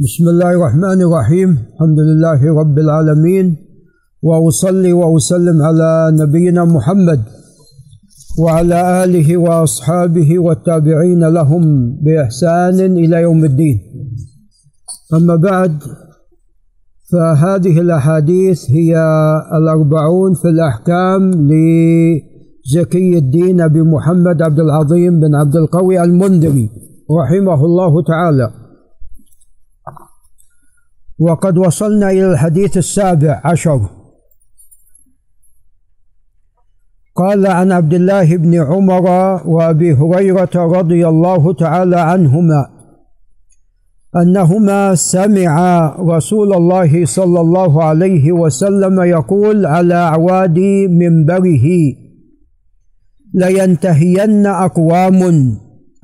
بسم الله الرحمن الرحيم الحمد لله رب العالمين واصلي واسلم على نبينا محمد وعلى اله واصحابه والتابعين لهم باحسان إلى يوم الدين اما بعد فهذه الاحاديث هي الاربعون في الاحكام لزكي الدين ابي محمد عبد العظيم بن عبد القوي المنذري رحمه الله تعالى وقد وصلنا إلى الحديث السابع عشر. قال عن عبد الله بن عمر وأبي هريرة رضي الله تعالى عنهما أنهما سمعا رسول الله صلى الله عليه وسلم يقول على أعواد منبره لينتهين أقوام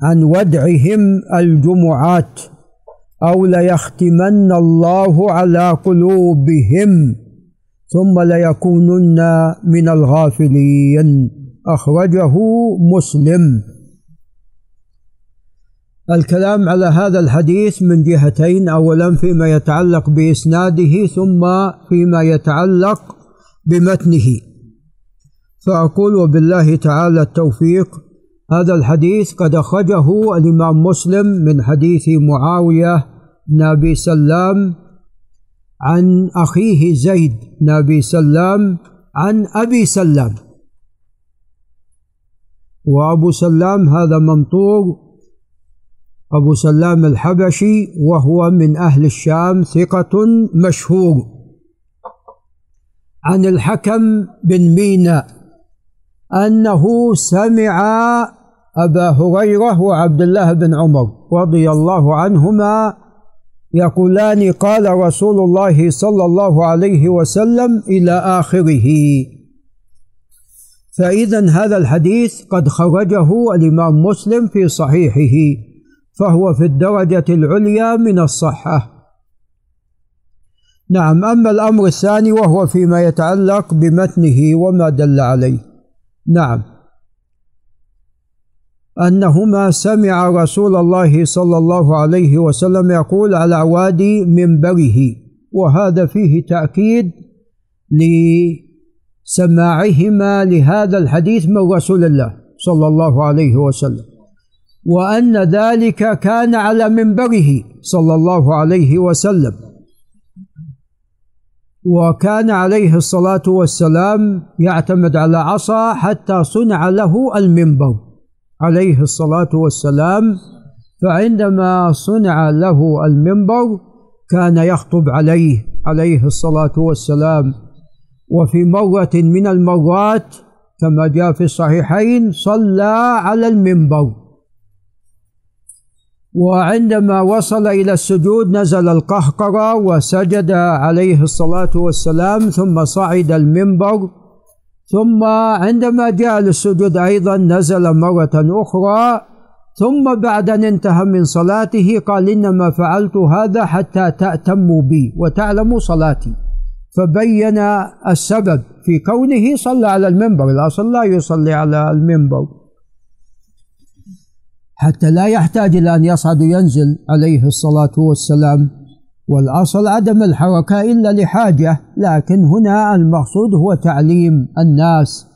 عن ودعهم الجمعات. أو ليختمن الله على قلوبهم ثم ليكونن من الغافلين. أخرجه مسلم. الكلام على هذا الحديث من جهتين أولا فيما يتعلق بإسناده ثم فيما يتعلق بمتنه. فأقول وبالله تعالى التوفيق هذا الحديث قد أخرجه الإمام مسلم من حديث معاوية بن أبي سلام عن أخيه زيد بن أبي سلام عن أبي سلام. وأبو سلام هذا ممطور أبو سلام الحبشي وهو من أهل الشام ثقة مشهور. عن الحكم بن مينا أنه سمع أبا هريرة وعبد الله بن عمر رضي الله عنهما يقولان قال رسول الله صلى الله عليه وسلم إلى آخره. فإذا هذا الحديث قد خرجه الإمام مسلم في صحيحه فهو في الدرجة العليا من الصحة. نعم أما الأمر الثاني وهو فيما يتعلق بمتنه وما دل عليه. نعم. أنهما سمع رسول الله صلى الله عليه وسلم يقول على وادي منبره وهذا فيه تأكيد لسماعهما لهذا الحديث من رسول الله صلى الله عليه وسلم. وأن ذلك كان على منبره صلى الله عليه وسلم. وكان عليه الصلاة والسلام يعتمد على عصا حتى صنع له المنبر. عليه الصلاة والسلام فعندما صنع له المنبر كان يخطب عليه عليه الصلاة والسلام. وفي مرة من المرات كما جاء في الصحيحين صلى على المنبر. وعندما وصل إلى السجود نزل القهقرة وسجد عليه الصلاة والسلام ثم صعد المنبر ثم عندما جاء للسجود أيضا نزل مرة أخرى ثم بعد أن انتهى من صلاته قال إنما فعلت هذا حتى تأتموا بي وتعلموا صلاتي. فبين السبب في كونه صلى على المنبر الأصل لا يصلي على المنبر. حتى لا يحتاج إلى أن يصعد وينزل عليه الصلاة والسلام. والأصل عدم الحركة إلا لحاجة لكن هنا المقصود هو تعليم الناس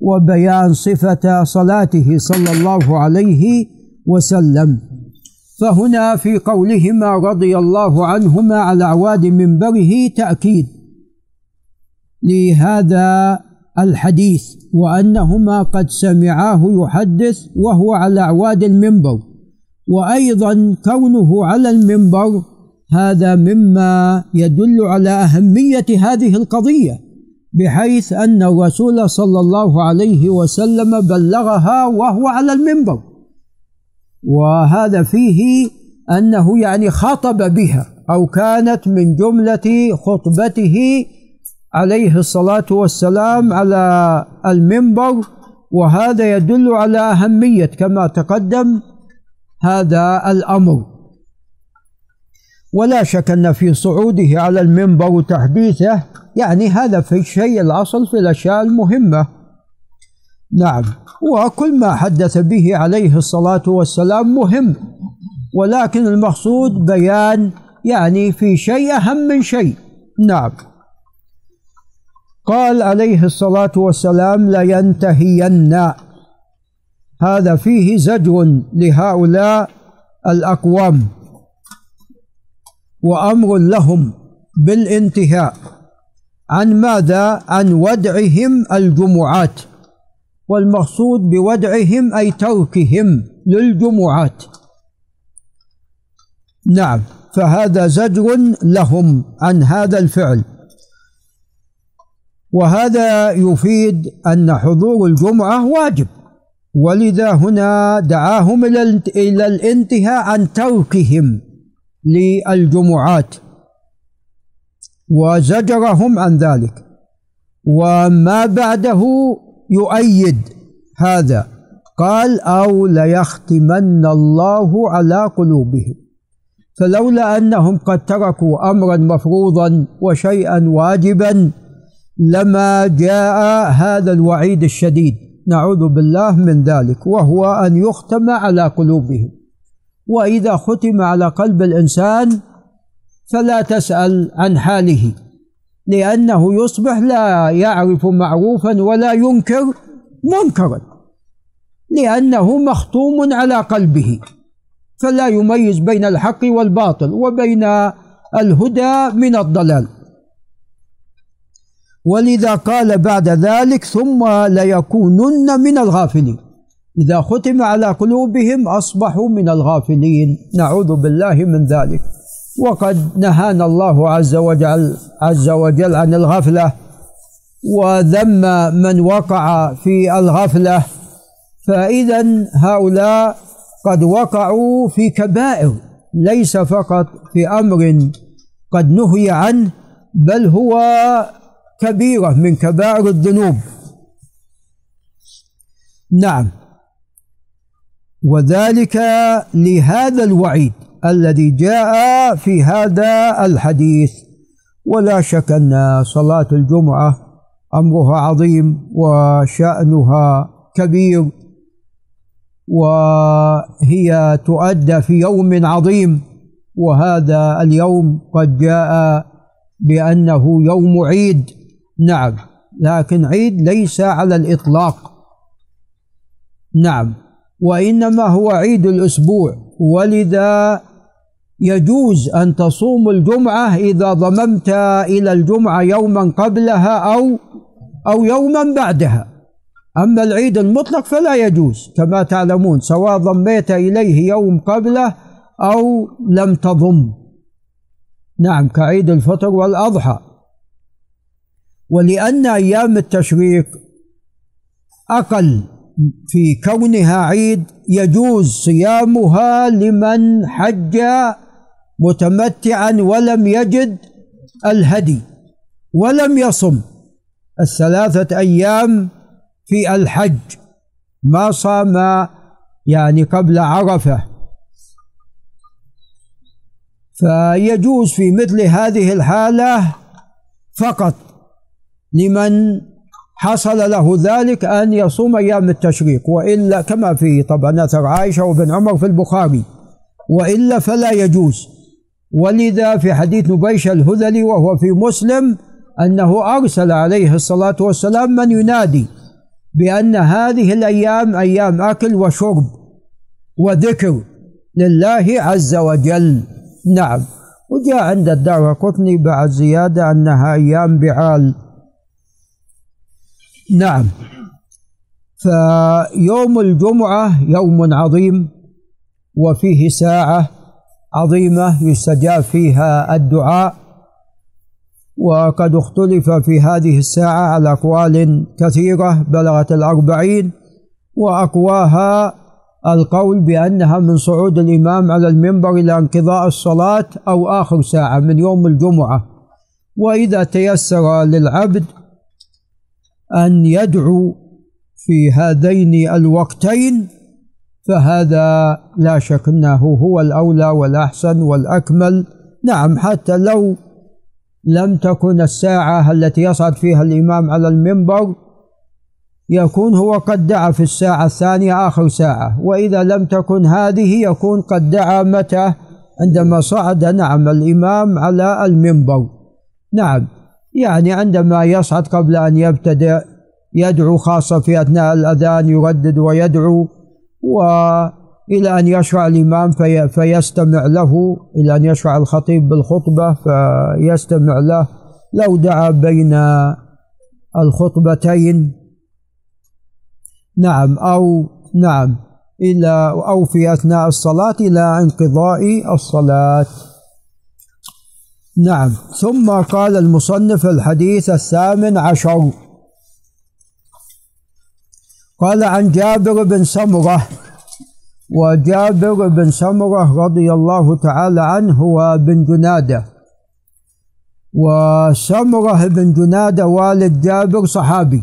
وبيان صفة صلاته صلى الله عليه وسلم. فهنا في قولهما رضي الله عنهما على أعواد منبره تأكيد لهذا الحديث وأنهما قد سمعاه يحدث وهو على أعواد المنبر وأيضا كونه على المنبر هذا مما يدل على أهمية هذه القضية بحيث أن الرسول صلى الله عليه وسلم بلغها وهو على المنبر. وهذا فيه أنه يعني خاطب بها أو كانت من جملة خطبته عليه الصلاة والسلام على المنبر. وهذا يدل على أهمية كما تقدم هذا الأمر. ولا شك أن في صعوده على المنبر وتحديثه يعني هذا في الشيء الأصل في الأشياء المهمة. نعم وكل ما حدث به عليه الصلاة والسلام مهم ولكن المقصود بيان يعني في شيء أهم من شيء. نعم. قال عليه الصلاة والسلام لينتهين هذا فيه زجر لهؤلاء الأقوام. وأمر لهم بالانتهاء. عن ماذا؟ عن ودعهم الجمعات. والمقصود بودعهم أي تركهم للجمعات. نعم فهذا زجر لهم عن هذا الفعل. وهذا يفيد أن حضور الجمعة واجب. ولذا هنا دعاهم إلى الانتهاء عن تركهم. للجمعات. وزجرهم عن ذلك. وما بعده يؤيد هذا. قال أو ليختمن الله على قلوبهم. فلولا أنهم قد تركوا أمرا مفروضا وشيئا واجبا لما جاء هذا الوعيد الشديد. نعوذ بالله من ذلك. وهو أن يختم على قلوبهم. وإذا ختم على قلب الإنسان فلا تسأل عن حاله لأنه يصبح لا يعرف معروفا ولا ينكر منكرا لأنه مختوم على قلبه فلا يميز بين الحق والباطل وبين الهدى من الضلال. ولذا قال بعد ذلك ثم ليكونن من الغافلين. إذا ختم على قلوبهم أصبحوا من الغافلين. نعوذ بالله من ذلك. وقد نهانا الله عز وجل عز وجل عن الغفلة. وذم من وقع في الغفلة. فإذا هؤلاء قد وقعوا في كبائر ليس فقط في أمر قد نهي عنه بل هو كبيرة من كبائر الذنوب. نعم. وذلك لهذا الوعيد الذي جاء في هذا الحديث. ولا شك أن صلاة الجمعة أمرها عظيم وشأنها كبير وهي تؤدى في يوم عظيم. وهذا اليوم قد جاء بأنه يوم عيد. نعم لكن عيد ليس على الإطلاق. نعم. وإنما هو عيد الأسبوع. ولذا يجوز أن تصوم الجمعة إذا ضممت إلى الجمعة يوما قبلها أو أو يوما بعدها. أما العيد المطلق فلا يجوز كما تعلمون سواء ضميت إليه يوم قبله أو لم تضم. نعم كعيد الفطر والأضحى. ولأن أيام التشريق أقل. في كونها عيد يجوز صيامها لمن حج متمتعا ولم يجد الهدي ولم يصم. الثلاثة أيام في الحج ما صام يعني قبل عرفة. فيجوز في مثل هذه الحالة فقط لمن حصل له ذلك أن يصوم أيام التشريق وإلا كما في طبعا أثر عائشة وابن عمر في البخاري وإلا فلا يجوز. ولذا في حديث نبيش الهذلي وهو في مسلم أنه أرسل عليه الصلاة والسلام من ينادي بأن هذه الأيام أيام أكل وشرب وذكر لله عز وجل. نعم. وجاء عند الدار قطني بعد زيادة أنها أيام بعال. نعم. فيوم الجمعة يوم عظيم وفيه ساعة عظيمة يستجاب فيها الدعاء وقد اختلف في هذه الساعة على أقوال كثيرة بلغت الأربعين وأقواها القول بأنها من صعود الإمام على المنبر إلى انقضاء الصلاة أو آخر ساعة من يوم الجمعة. وإذا تيسر للعبد أن يدعو في هذين الوقتين فهذا لا شك إنه هو الأولى والأحسن والأكمل. نعم حتى لو لم تكن الساعة التي يصعد فيها الإمام على المنبر يكون هو قد دعا في الساعة الثانية آخر ساعة وإذا لم تكن هذه يكون قد دعا متى؟ عندما صعد نعم الإمام على المنبر. نعم. يعني عندما يصعد قبل أن يبتدئ يدعو خاصة في أثناء الأذان يردد ويدعو وإلى أن يشرع الإمام في فيستمع له إلى أن يشرع الخطيب بالخطبة فيستمع له. لو دعا بين الخطبتين نعم أو نعم إلى أو في أثناء الصلاة إلى انقضاء الصلاة. نعم. ثم قال المصنف الحديث الثامن عشر. قال عن جابر بن سمرة وجابر بن سمرة رضي الله تعالى عنه هو بن جنادة. وسمرة بن جنادة والد جابر صحابي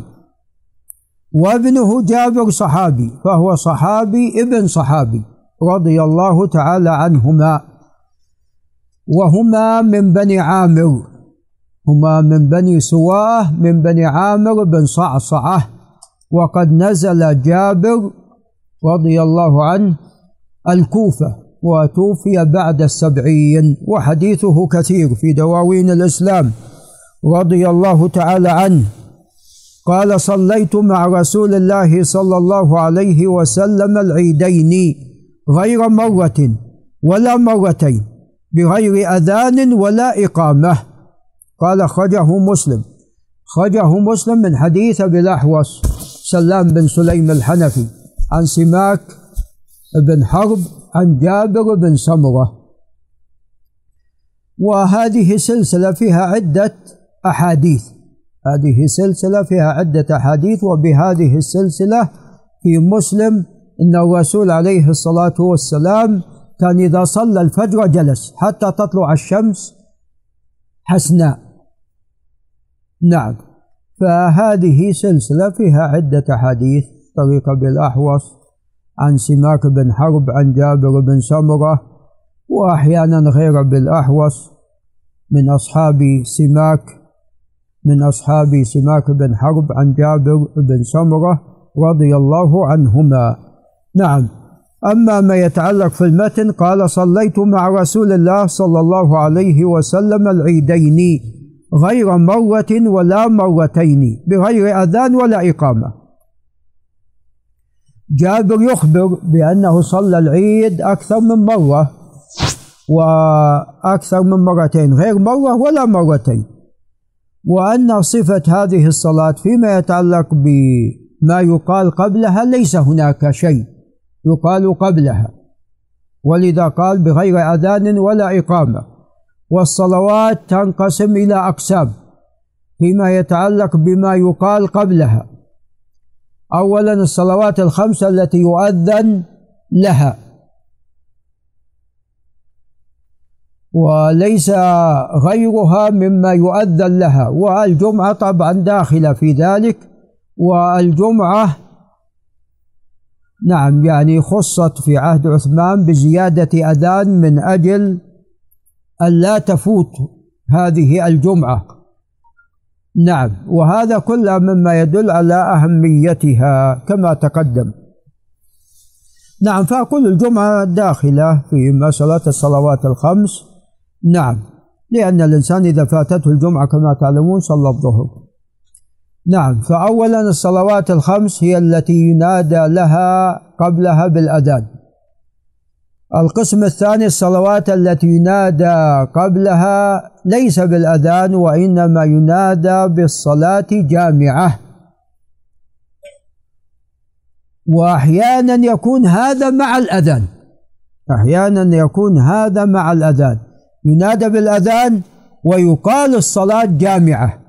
وابنه جابر صحابي فهو صحابي ابن صحابي رضي الله تعالى عنهما. وهما من بني عامر. هما من بني سواه من بني عامر بن صعصعة. وقد نزل جابر رضي الله عنه الكوفة وتوفي بعد السبعين وحديثه كثير في دواوين الإسلام. رضي الله تعالى عنه. قال صليت مع رسول الله صلى الله عليه وسلم العيدين غير مرة ولا مرتين. بغير أذان ولا إقامة. قال خرجه مسلم. خرجه مسلم من حديث أبي الأحوص سلام بن سليم الحنفي عن سماك بن حرب عن جابر بن سمرة. وهذه سلسلة فيها عدة أحاديث. هذه سلسلة فيها عدة أحاديث وبهذه السلسلة في مسلم أن الرسول عليه الصلاة والسلام كان إذا صلى الفجر جلس حتى تطلع الشمس حسناء نعم. فهذه سلسلة فيها عدة أحاديث طريقة بالأحوص عن سماك بن حرب عن جابر بن سمرة وأحيانا غير بالأحوص من أصحاب سماك من أصحاب سماك بن حرب عن جابر بن سمرة رضي الله عنهما. نعم. أما ما يتعلق في المتن قال صليت مع رسول الله صلى الله عليه وسلم العيدين غير مرة ولا مرتين بغير أذان ولا إقامة. جابر يخبر بأنه صلى العيد أكثر من مرة وأكثر من مرتين غير مرة ولا مرتين. وأن صفة هذه الصلاة فيما يتعلق بما يقال قبلها ليس هناك شيء. يقال قبلها ولذا قال بغير أذان ولا إقامة. والصلوات تنقسم إلى أقسام فيما يتعلق بما يقال قبلها. أولا الصلوات الخمسة التي يؤذن لها. وليس غيرها مما يؤذن لها والجمعة طبعا داخلة في ذلك والجمعة نعم يعني خصت في عهد عثمان بزيادة أذان من أجل أن لا تفوت هذه الجمعة. نعم وهذا كله مما يدل على أهميتها كما تقدم. نعم فأقول الجمعة داخلة في مسألة الصلوات الخمس. نعم لأن الإنسان إذا فاتته الجمعة كما تعلمون صلى الظهر. نعم فأولا الصلوات الخمس هي التي ينادى لها قبلها بالأذان. القسم الثاني الصلوات التي ينادى قبلها ليس بالأذان وإنما ينادى بالصلاة جامعة. وأحيانا يكون هذا مع الأذان. أحيانا يكون هذا مع الأذان. ينادى بالأذان ويقال الصلاة جامعة.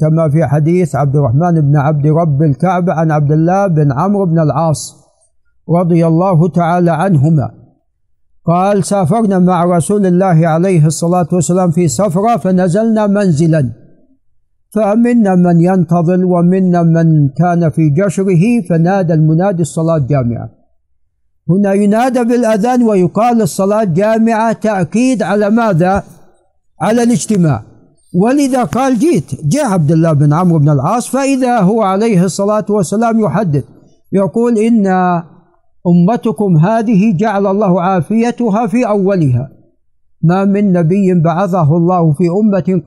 كما في حديث عبد الرحمن بن عبد رب الكعبة عن عبد الله بن عمرو بن العاص رضي الله تعالى عنهما. قال سافرنا مع رسول الله عليه الصلاة والسلام في سفرة فنزلنا منزلا. فمنا من ينتظر ومنا من كان في جشره فنادى المنادي الصلاة جامعة هنا ينادى بالأذان ويقال الصلاة جامعة تأكيد على ماذا؟ على الاجتماع. ولذا قال جيت. جاء عبد الله بن عمرو بن العاص فإذا هو عليه الصلاة والسلام يحدث يقول إن أمتكم هذه جعل الله عافيتها في أولها. ما من نبي بعثه الله في أمة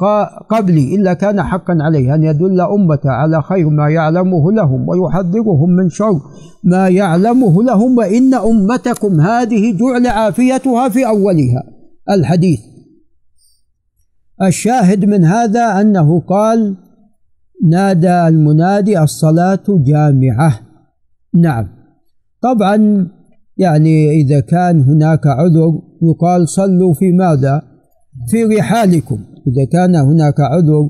قبلي إلا كان حقا عليه أن يدل أمته على خير ما يعلمه لهم ويحذرهم من شر ما يعلمه لهم وإن أمتكم هذه جعل عافيتها في أولها. الحديث. الشاهد من هذا أنه قال نادى المنادي الصلاة جامعة. نعم. طبعا يعني إذا كان هناك عذر يقال صلوا في ماذا؟ في رحالكم. إذا كان هناك عذر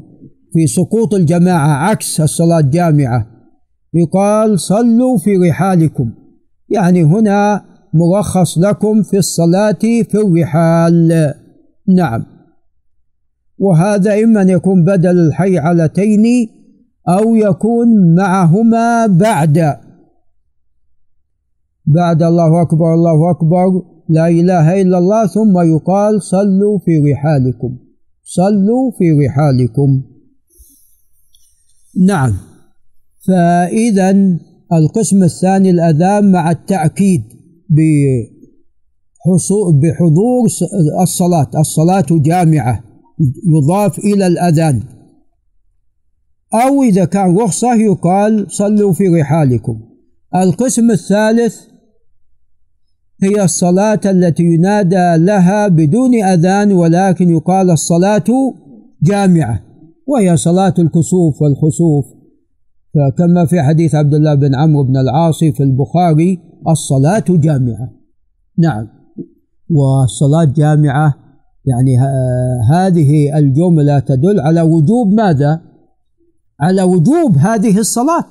في سقوط الجماعة عكس الصلاة الجامعة يقال صلوا في رحالكم. يعني هنا مرخص لكم في الصلاة في الرحال. نعم. وهذا إما أن يكون بدل الحي علتين أو يكون معهما بعد. بعد الله أكبر الله أكبر لا إله إلا الله ثم يقال صلوا في رحالكم. صلوا في رحالكم. نعم. فإذا القسم الثاني الأذان مع التأكيد بحضور الصلاة الصلاة جامعة. يضاف إلى الأذان. أو إذا كان رخصة يقال صلوا في رحالكم. القسم الثالث هي الصلاة التي ينادى لها بدون أذان ولكن يقال الصلاة جامعة وهي صلاة الكسوف والخسوف. فكما في حديث عبد الله بن عمرو بن العاص في البخاري الصلاة جامعة. نعم. والصلاة جامعة يعني هذه الجملة تدل على وجوب ماذا؟ على وجوب هذه الصلاة.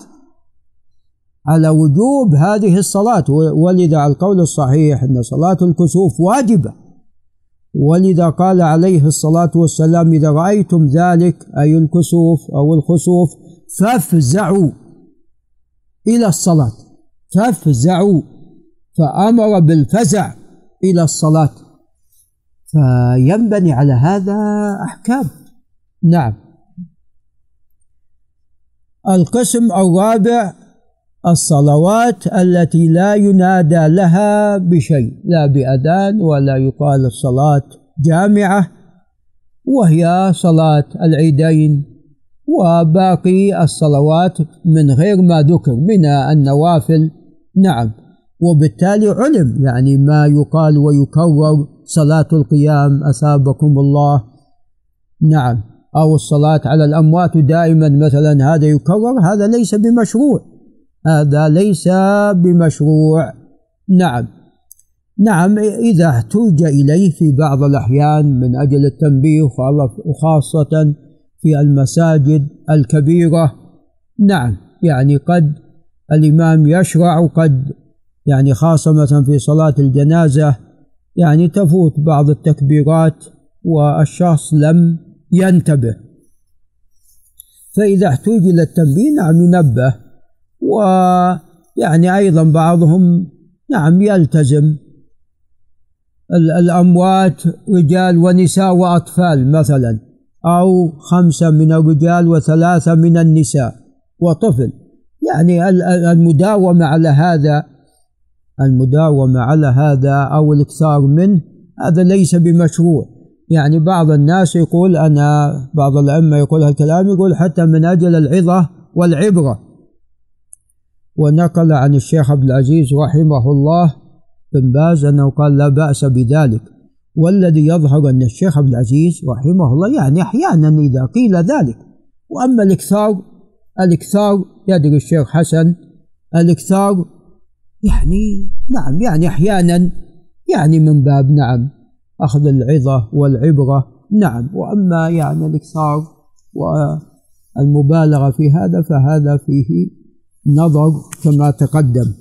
على وجوب هذه الصلاة. ولذا القول الصحيح أن صلاة الكسوف واجبة. ولذا قال عليه الصلاة والسلام إذا رأيتم ذلك أي الكسوف أو الخسوف فافزعوا إلى الصلاة. فافزعوا. فأمر بالفزع إلى الصلاة. فينبني على هذا أحكام. نعم. القسم الرابع الصلوات التي لا ينادى لها بشيء لا بأذان ولا يقال الصلاة جامعة وهي صلاة العيدين وباقي الصلوات من غير ما ذكر من النوافل. نعم. وبالتالي علم يعني ما يقال ويكرر صلاة القيام أثابكم الله. نعم. أو الصلاة على الأموات دائما مثلا هذا يكرر هذا ليس بمشروع. هذا ليس بمشروع. نعم. نعم إذا احتج إليه في بعض الأحيان من أجل التنبيه وخاصة في المساجد الكبيرة. نعم. يعني قد الإمام يشرع وقد يعني خاصة مثلا في صلاة الجنازة يعني تفوت بعض التكبيرات والشخص لم ينتبه. فإذا احتوج إلى التنبيه نعم ينبه. ويعني أيضا بعضهم نعم يلتزم. الأموات رجال ونساء وأطفال مثلا أو خمسة من الرجال وثلاثة من النساء وطفل. يعني المداومة على هذا المداومة على هذا أو الإكثار منه هذا ليس بمشروع. يعني بعض الناس يقول أنا بعض الأئمة يقول هالكلام يقول حتى من أجل العظة والعبرة. ونقل عن الشيخ عبد العزيز رحمه الله بن باز أنه قال لا بأس بذلك. والذي يظهر أن الشيخ عبد العزيز رحمه الله يعني أحيانا إذا قيل ذلك. وأما الإكثار الإكثار يدري الشيخ حسن الإكثار يعني نعم يعني أحيانا يعني من باب نعم أخذ العظة والعبرة نعم وأما يعني الإكثار والمبالغة في هذا فهذا فيه نظر كما تقدم.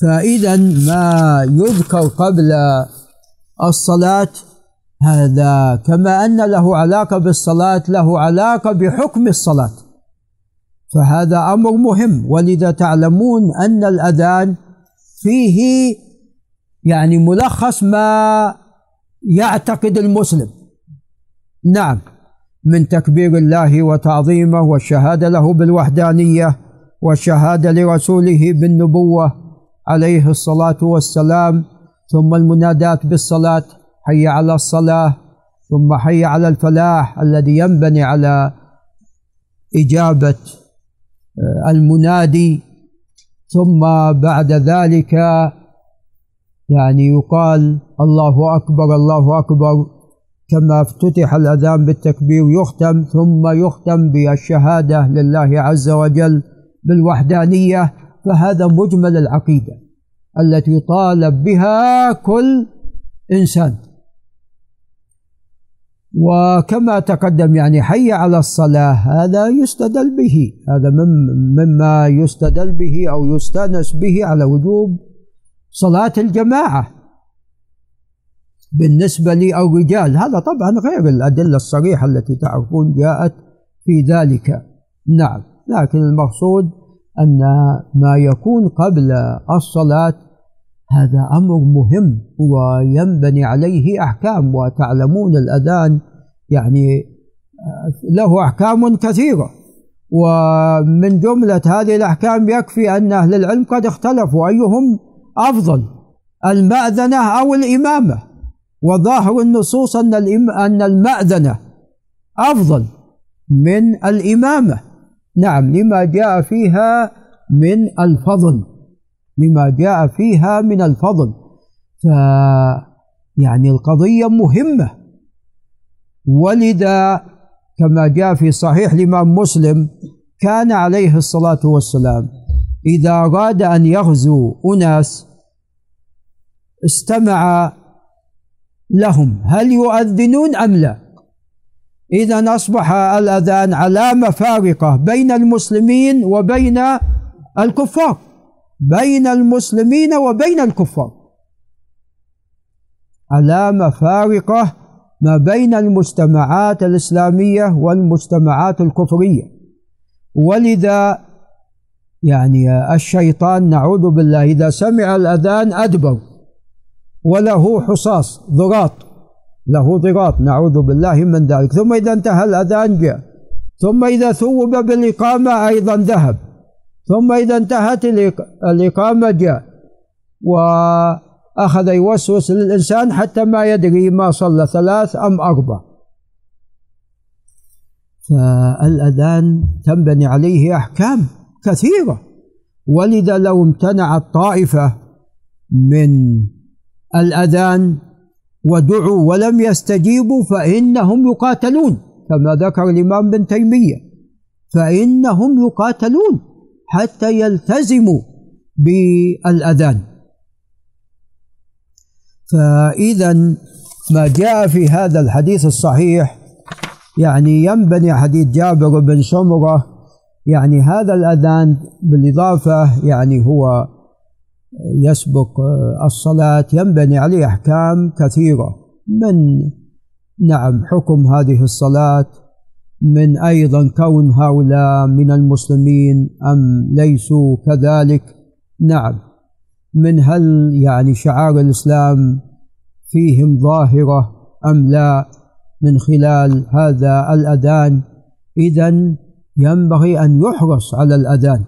فإذا ما يذكر قبل الصلاة هذا كما أن له علاقة بالصلاة له علاقة بحكم الصلاة. فهذا أمر مهم. ولذا تعلمون أن الأذان فيه يعني ملخص ما يعتقد المسلم. نعم من تكبير الله وتعظيمه والشهادة له بالوحدانية والشهادة لرسوله بالنبوة عليه الصلاة والسلام ثم المنادات بالصلاة حي على الصلاة ثم حي على الفلاح الذي ينبني على إجابة آه، المنادي ثم بعد ذلك يعني يقال الله أكبر الله أكبر كما افتتح الأذان بالتكبير يختم ثم يختم بالشهادة لله عز وجل بالوحدانية فهذا مجمل العقيدة التي طالب بها كل إنسان. وكما تقدم يعني حي على الصلاة هذا يستدل به هذا مما يستدل به أو يستأنس به على وجوب صلاة الجماعة. بالنسبة للرجال هذا طبعا غير الأدلة الصريحة التي تعرفون جاءت في ذلك. نعم لكن المقصود أن ما يكون قبل الصلاة هذا أمر مهم وينبني عليه أحكام وتعلمون الأذان يعني له أحكام كثيرة. ومن جملة هذه الأحكام يكفي أن أهل العلم قد اختلفوا أيهم أفضل المأذنة أو الإمامة. وظاهر النصوص أن أن المأذنة أفضل من الإمامة. نعم لما جاء فيها من الفضل. لما جاء فيها من الفضل. ف يعني القضية مهمة. ولذا كما جاء في صحيح الإمام مسلم كان عليه الصلاة والسلام إذا أراد أن يغزو أناس استمع لهم هل يؤذنون أم لا؟ إذا أصبح الأذان علامة فارقة بين المسلمين وبين الكفار. بين المسلمين وبين الكفار. علامة فارقة ما بين المجتمعات الإسلامية والمجتمعات الكفرية. ولذا يعني الشيطان نعوذ بالله إذا سمع الأذان أدبر. وله حصاص ضراط له ضراط نعوذ بالله من ذلك. ثم إذا انتهى الأذان جاء. ثم إذا ثوب بالإقامة أيضا ذهب. ثم إذا انتهت الإقامة جاء. وأخذ يوسوس للإنسان حتى ما يدري ما صلى ثلاث أم أربع. فالأذان تنبني عليه أحكام كثيرة. ولذا لو امتنعت طائفة من الأذان ودعوا ولم يستجيبوا فإنهم يقاتلون كما ذكر الإمام ابن تيمية. فإنهم يقاتلون. حتى يلتزموا بالأذان. فإذا ما جاء في هذا الحديث الصحيح يعني ينبني حديث جابر بن سمرة يعني هذا الأذان بالإضافة يعني هو يسبق الصلاة ينبني عليه أحكام كثيرة. من نعم حكم هذه الصلاة؟ من أيضا كون هؤلاء من المسلمين أم ليسوا كذلك؟ نعم. من هل يعني شعار الإسلام فيهم ظاهرة أم لا من خلال هذا الأذان؟ إذا ينبغي أن يحرص على الأذان.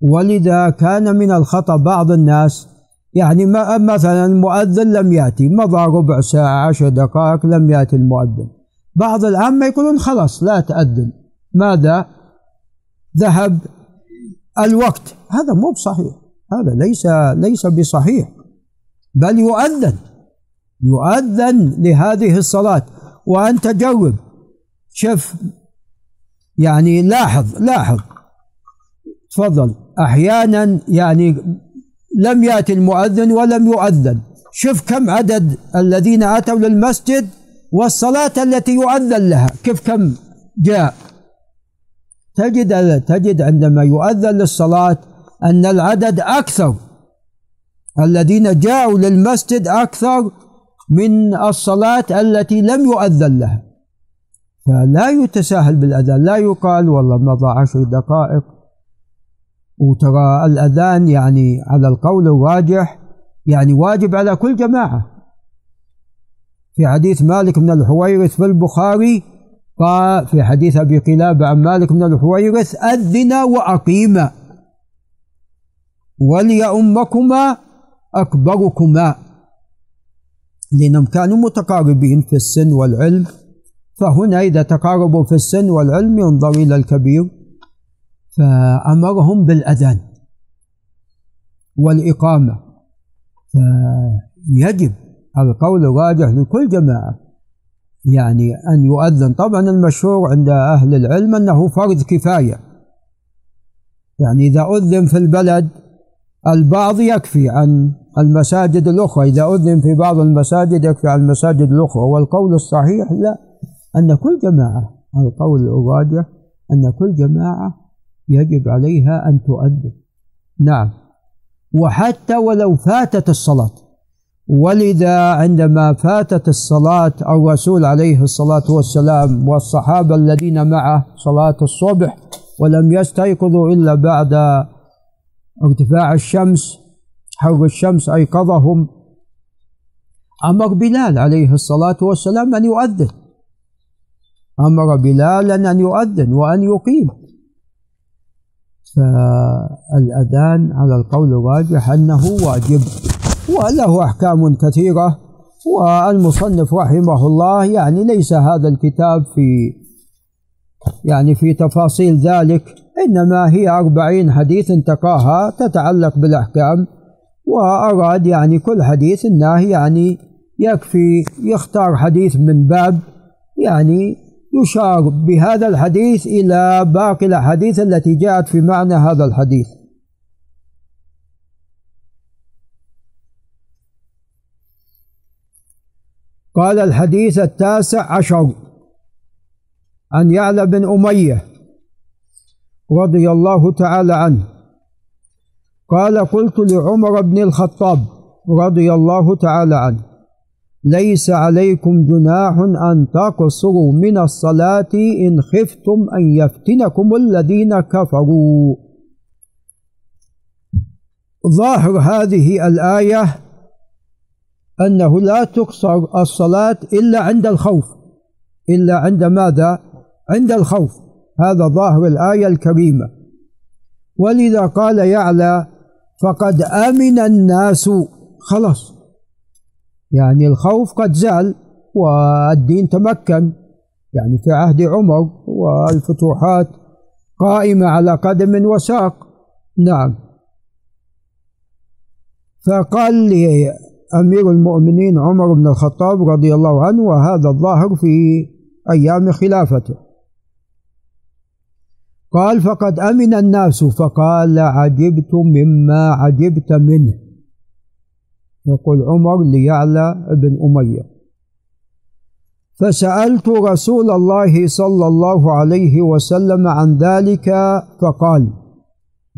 ولذا كان من الخطأ بعض الناس يعني مثلا المؤذن لم يأتي مضى ربع ساعة عشر دقائق لم يأتي المؤذن. بعض العامة يقولون خلاص لا تأذن. ماذا؟ ذهب الوقت. هذا مو بصحيح. هذا ليس ليس بصحيح. بل يؤذن. يؤذن لهذه الصلاة. وأنت جرب شوف يعني لاحظ لاحظ. تفضل. أحيانا يعني لم يأتي المؤذن ولم يؤذن. شوف كم عدد الذين أتوا للمسجد والصلاة التي يؤذن لها. كيف كم جاء؟ تجد تجد عندما يؤذن للصلاة أن العدد أكثر. الذين جاءوا للمسجد أكثر من الصلاة التي لم يؤذن لها. فلا يتساهل بالأذان. لا يقال والله مضى عشر دقائق. وترى الأذان يعني على القول الراجح يعني واجب على كل جماعة. في حديث مالك بن الحويرث في البخاري قال في حديث أبي قلابة عن مالك بن الحويرث أذن وأقيم وليؤمكما أكبركما. لأنهم كانوا متقاربين في السن والعلم فهنا إذا تقاربوا في السن والعلم ينظر إلى الكبير فأمرهم بالأذان والإقامة فيجب القول الراجح لكل جماعة. يعني أن يؤذن طبعا المشهور عند أهل العلم أنه فرض كفاية. يعني إذا أذن في البلد البعض يكفي عن المساجد الأخرى. إذا أذن في بعض المساجد يكفي عن المساجد الأخرى. والقول الصحيح لا أن كل جماعة القول الراجح أن كل جماعة يجب عليها أن تؤذن. نعم. وحتى ولو فاتت الصلاة. ولذا عندما فاتت الصلاة الرسول عليه الصلاة والسلام والصحابة الذين معه صلاة الصبح ولم يستيقظوا إلا بعد ارتفاع الشمس حر الشمس أيقظهم أمر بلال عليه الصلاة والسلام أن يؤذن. أمر بلالا أن يؤذن وأن يقيم. فالأذان على القول الراجح أنه واجب. وله أحكام كثيرة والمصنف رحمه الله يعني ليس هذا الكتاب في يعني في تفاصيل ذلك إنما هي أربعين حديث انتقاها تتعلق بالأحكام وأراد يعني كل حديث أنه يعني يكفي يختار حديث من باب يعني يشار بهذا الحديث إلى باقي الأحاديث التي جاءت في معنى هذا الحديث. قال الحديث التاسع عشر. عن يعلى بن أمية رضي الله تعالى عنه. قال قلت لعمر بن الخطاب رضي الله تعالى عنه ليس عليكم جناح أن تقصروا من الصلاة إن خفتم أن يفتنكم الذين كفروا. ظاهر هذه الآية أنه لا تقصر الصلاة إلا عند الخوف. إلا عند ماذا؟ عند الخوف. هذا ظاهر الآية الكريمة. ولذا قال يعلى فقد أمن الناس. خلاص. يعني الخوف قد زال والدين تمكن. يعني في عهد عمر والفتوحات قائمة على قدم وساق. نعم. فقال لي أمير المؤمنين عمر بن الخطاب رضي الله عنه وهذا الظاهر في أيام خلافته. قال فقد أمن الناس فقال عجبت مما عجبت منه يقول عمر ليعلى بن أمية. فسألت رسول الله صلى الله عليه وسلم عن ذلك فقال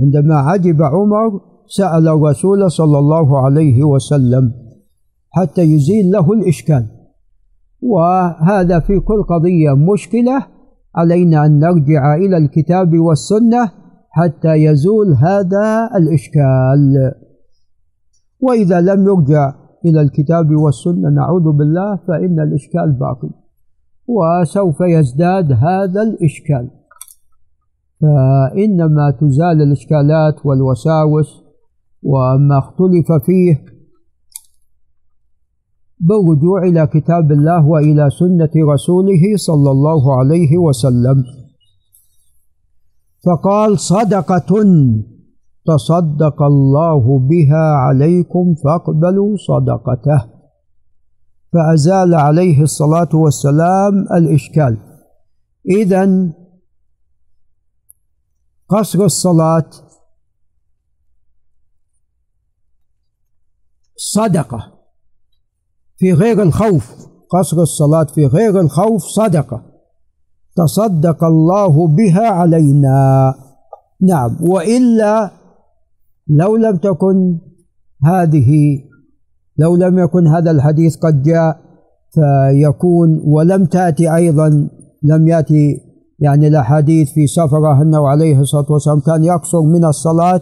عندما عجب عمر سأل الرسول صلى الله عليه وسلم حتى يزيل له الإشكال. وهذا في كل قضية مشكلة. علينا أن نرجع إلى الكتاب والسنة حتى يزول هذا الإشكال. وإذا لم يرجع إلى الكتاب والسنة نعوذ بالله فإن الإشكال باقي. وسوف يزداد هذا الإشكال. فإنما تزال الإشكالات والوساوس وما اختلف فيه بالرجوع إلى كتاب الله وإلى سنة رسوله صلى الله عليه وسلم. فقال صدقة تصدق الله بها عليكم فاقبلوا صدقته. فأزال عليه الصلاة والسلام الإشكال. إذا قصر الصلاة صدقة. في غير الخوف قصر الصلاة في غير الخوف صدقة. تصدق الله بها علينا. نعم. وإلا لو لم تكن هذه لو لم يكن هذا الحديث قد جاء فيكون ولم تأتي أيضا لم يأتي يعني الأحاديث في سفره أنه عليه الصلاة والسلام كان يقصر من الصلاة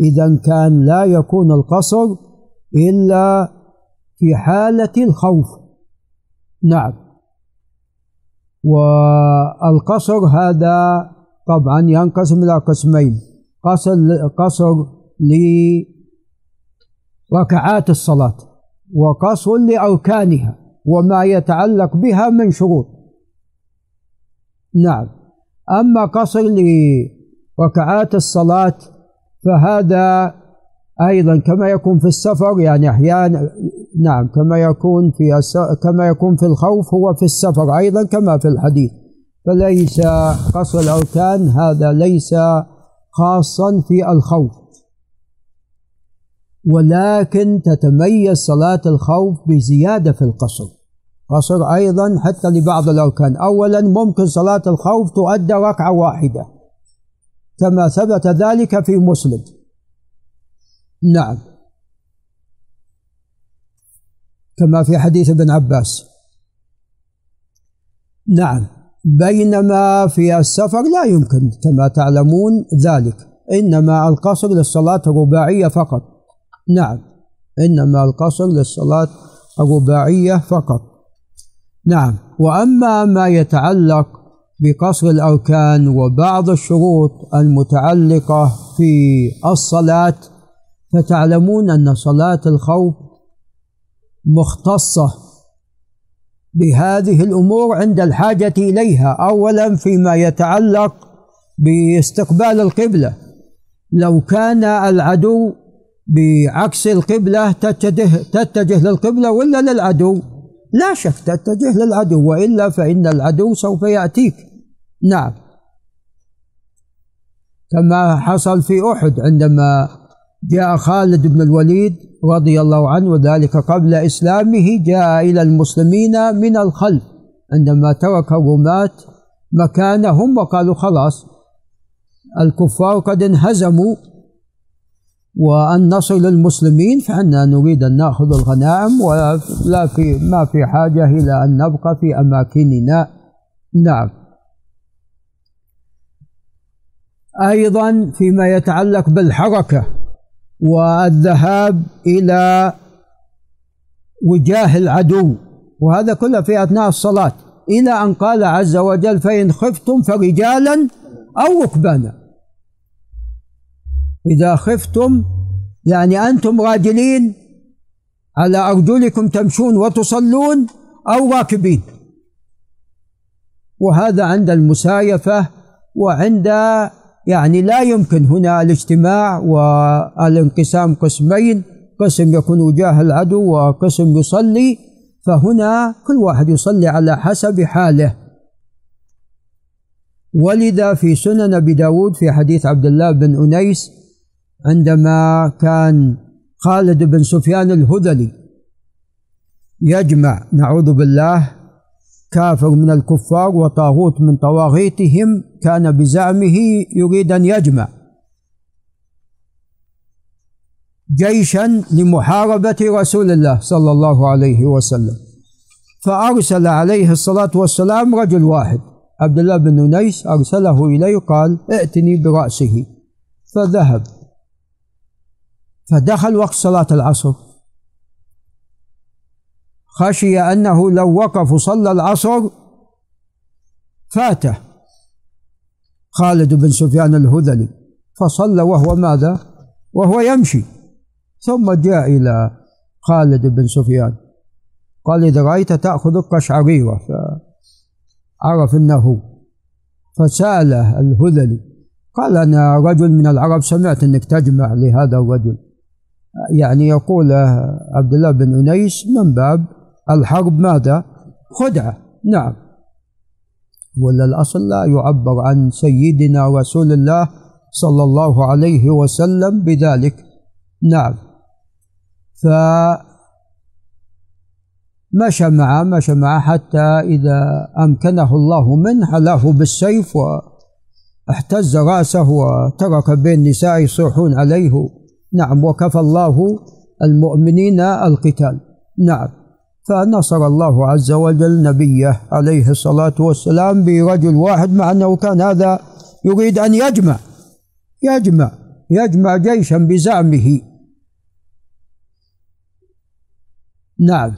إذا كان لا يكون القصر إلا في حالة الخوف نعم. والقصر هذا طبعا ينقسم إلى قسمين. قصر قصر لركعات الصلاة وقصر لأركانها وما يتعلق بها من شروط. نعم. أما قصر لركعات الصلاة فهذا أيضا كما يكون في السفر يعني أحيانا نعم كما يكون في كما يكون في الخوف هو في السفر أيضا كما في الحديث. فليس قصر الأركان هذا ليس خاصا في الخوف. ولكن تتميز صلاة الخوف بزيادة في القصر. قصر أيضا حتى لبعض الأركان. أولا ممكن صلاة الخوف تؤدى ركعة واحدة كما ثبت ذلك في مسلم. نعم. كما في حديث ابن عباس. نعم. بينما في السفر لا يمكن كما تعلمون ذلك. إنما القصر للصلاة الرباعيه فقط. نعم. إنما القصر للصلاة الرباعيه فقط. نعم. وأما ما يتعلق بقصر الأركان وبعض الشروط المتعلقة في الصلاة فتعلمون أن صلاة الخوف مختصة بهذه الأمور عند الحاجة إليها. اولا فيما يتعلق باستقبال القبلة. لو كان العدو بعكس القبلة تتجه تتجه للقبلة ولا للعدو؟ لا شك تتجه للعدو وإلا فإن العدو سوف يأتيك. نعم. كما حصل في أحد عندما جاء خالد بن الوليد رضي الله عنه وذلك قبل إسلامه جاء إلى المسلمين من الخلف عندما ترك الرماة مكانهم وقالوا خلاص الكفار قد انهزموا وأن نصل للمسلمين فإننا نريد أن نأخذ الغنائم ولا في ما في حاجة إلى أن نبقى في أماكننا. نعم. أيضا فيما يتعلق بالحركة. والذهاب إلى وجاه العدو. وهذا كله في أثناء الصلاة. إلى أن قال عز وجل فإن خفتم فرجالا أو ركبانا. إذا خفتم يعني أنتم راجلين على أرجلكم تمشون وتصلون أو راكبين. وهذا عند المسايفة وعند يعني لا يمكن هنا الاجتماع والانقسام قسمين قسم يكون وجاه العدو وقسم يصلي فهنا كل واحد يصلي على حسب حاله. ولذا في سنن أبي داود في حديث عبد الله بن أنيس عندما كان خالد بن سفيان الهذلي يجمع نعوذ بالله كافر من الكفار وطاغوت من طواغيتهم كان بزعمه يريد أن يجمع. جيشا لمحاربة رسول الله صلى الله عليه وسلم. فأرسل عليه الصلاة والسلام رجل واحد عبد الله بن نيس أرسله إليه قال ائتني برأسه. فذهب. فدخل وقت صلاة العصر. خشي أنه لو وقف وصلى العصر فاته. خالد بن سفيان الهذلي. فصلى وهو ماذا؟ وهو يمشي. ثم جاء إلى خالد بن سفيان. قال إذا رأيت تأخذ قشعريرة فعرف أنه. فسأله الهذلي. قال أنا رجل من العرب سمعت أنك تجمع لهذا الرجل. يعني يقول عبد الله بن أنيس من باب الحرب ماذا؟ خدعة. نعم. ولا الأصل لا يعبر عن سيدنا رسول الله صلى الله عليه وسلم بذلك. نعم. ف مشى معه مشى معه حتى إذا أمكنه الله منه حلاه بالسيف واحتز رأسه وترك بين النساء يصيحون عليه. نعم. وكفى الله المؤمنين القتال. نعم. فنصر الله عز وجل نبيه عليه الصلاة والسلام برجل واحد مع أنه كان هذا يريد أن يجمع يجمع يجمع جيشا بزعمه. نعم.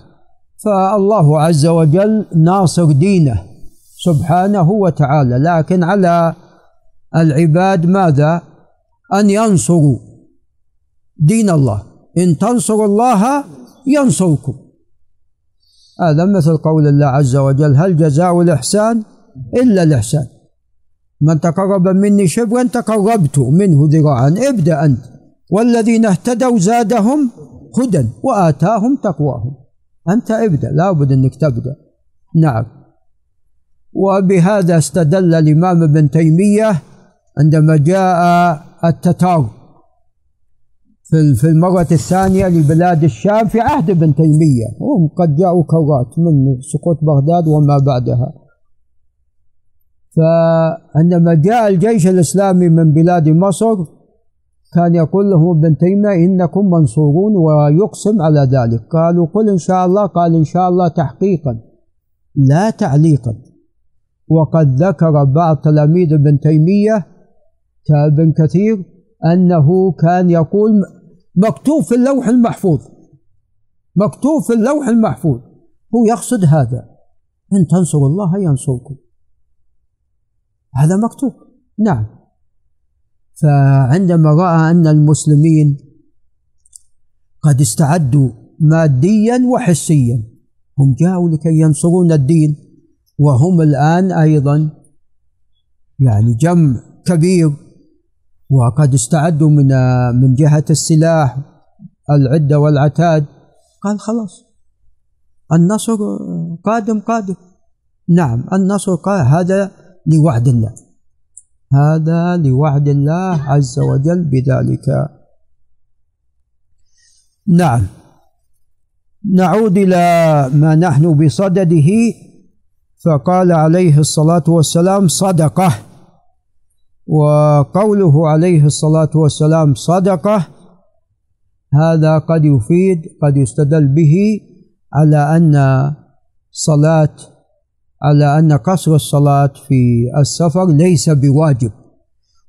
فالله عز وجل ناصر دينه سبحانه وتعالى لكن على العباد ماذا؟ أن ينصروا دين الله. إن تنصروا الله ينصركم. هذا مثل قول الله عز وجل هل جزاء الإحسان إلا الإحسان؟ من تقرب مني شبرا تقربت منه ذراعا. ابدأ أنت. والذين اهتدوا زادهم هدى وآتاهم تقواهم. أنت ابدأ. لابد أنك تبدأ. نعم. وبهذا استدل الإمام ابن تيمية عندما جاء التتار. في المرة الثانية لبلاد الشام في عهد ابن تيمية. هم قد جاءوا كرات من سقوط بغداد وما بعدها. فعندما جاء الجيش الإسلامي من بلاد مصر كان يقول لهم ابن تيمية إنكم منصورون ويقسم على ذلك. قالوا قل إن شاء الله قال إن شاء الله تحقيقا. لا تعليقا. وقد ذكر بعض تلاميذ ابن تيمية كابن كثير أنه كان يقول مكتوب في اللوح المحفوظ. مكتوب في اللوح المحفوظ. هو يقصد هذا. إن تنصروا الله ينصركم. هذا مكتوب. نعم. فعندما رأى أن المسلمين قد استعدوا ماديا وحسيا هم جاءوا لكي ينصرون الدين وهم الآن أيضا يعني جمع كبير وقد استعدوا من من جهة السلاح العدة والعتاد. قال خلاص. النصر قادم قادم. نعم النصر قال هذا لوعد الله. هذا لوعد الله عز وجل بذلك. نعم. نعود إلى ما نحن بصدده فقال عليه الصلاة والسلام صدقة. وقوله عليه الصلاة والسلام صدقة هذا قد يفيد قد يستدل به على أن صلاة على أن قصر الصلاة في السفر ليس بواجب.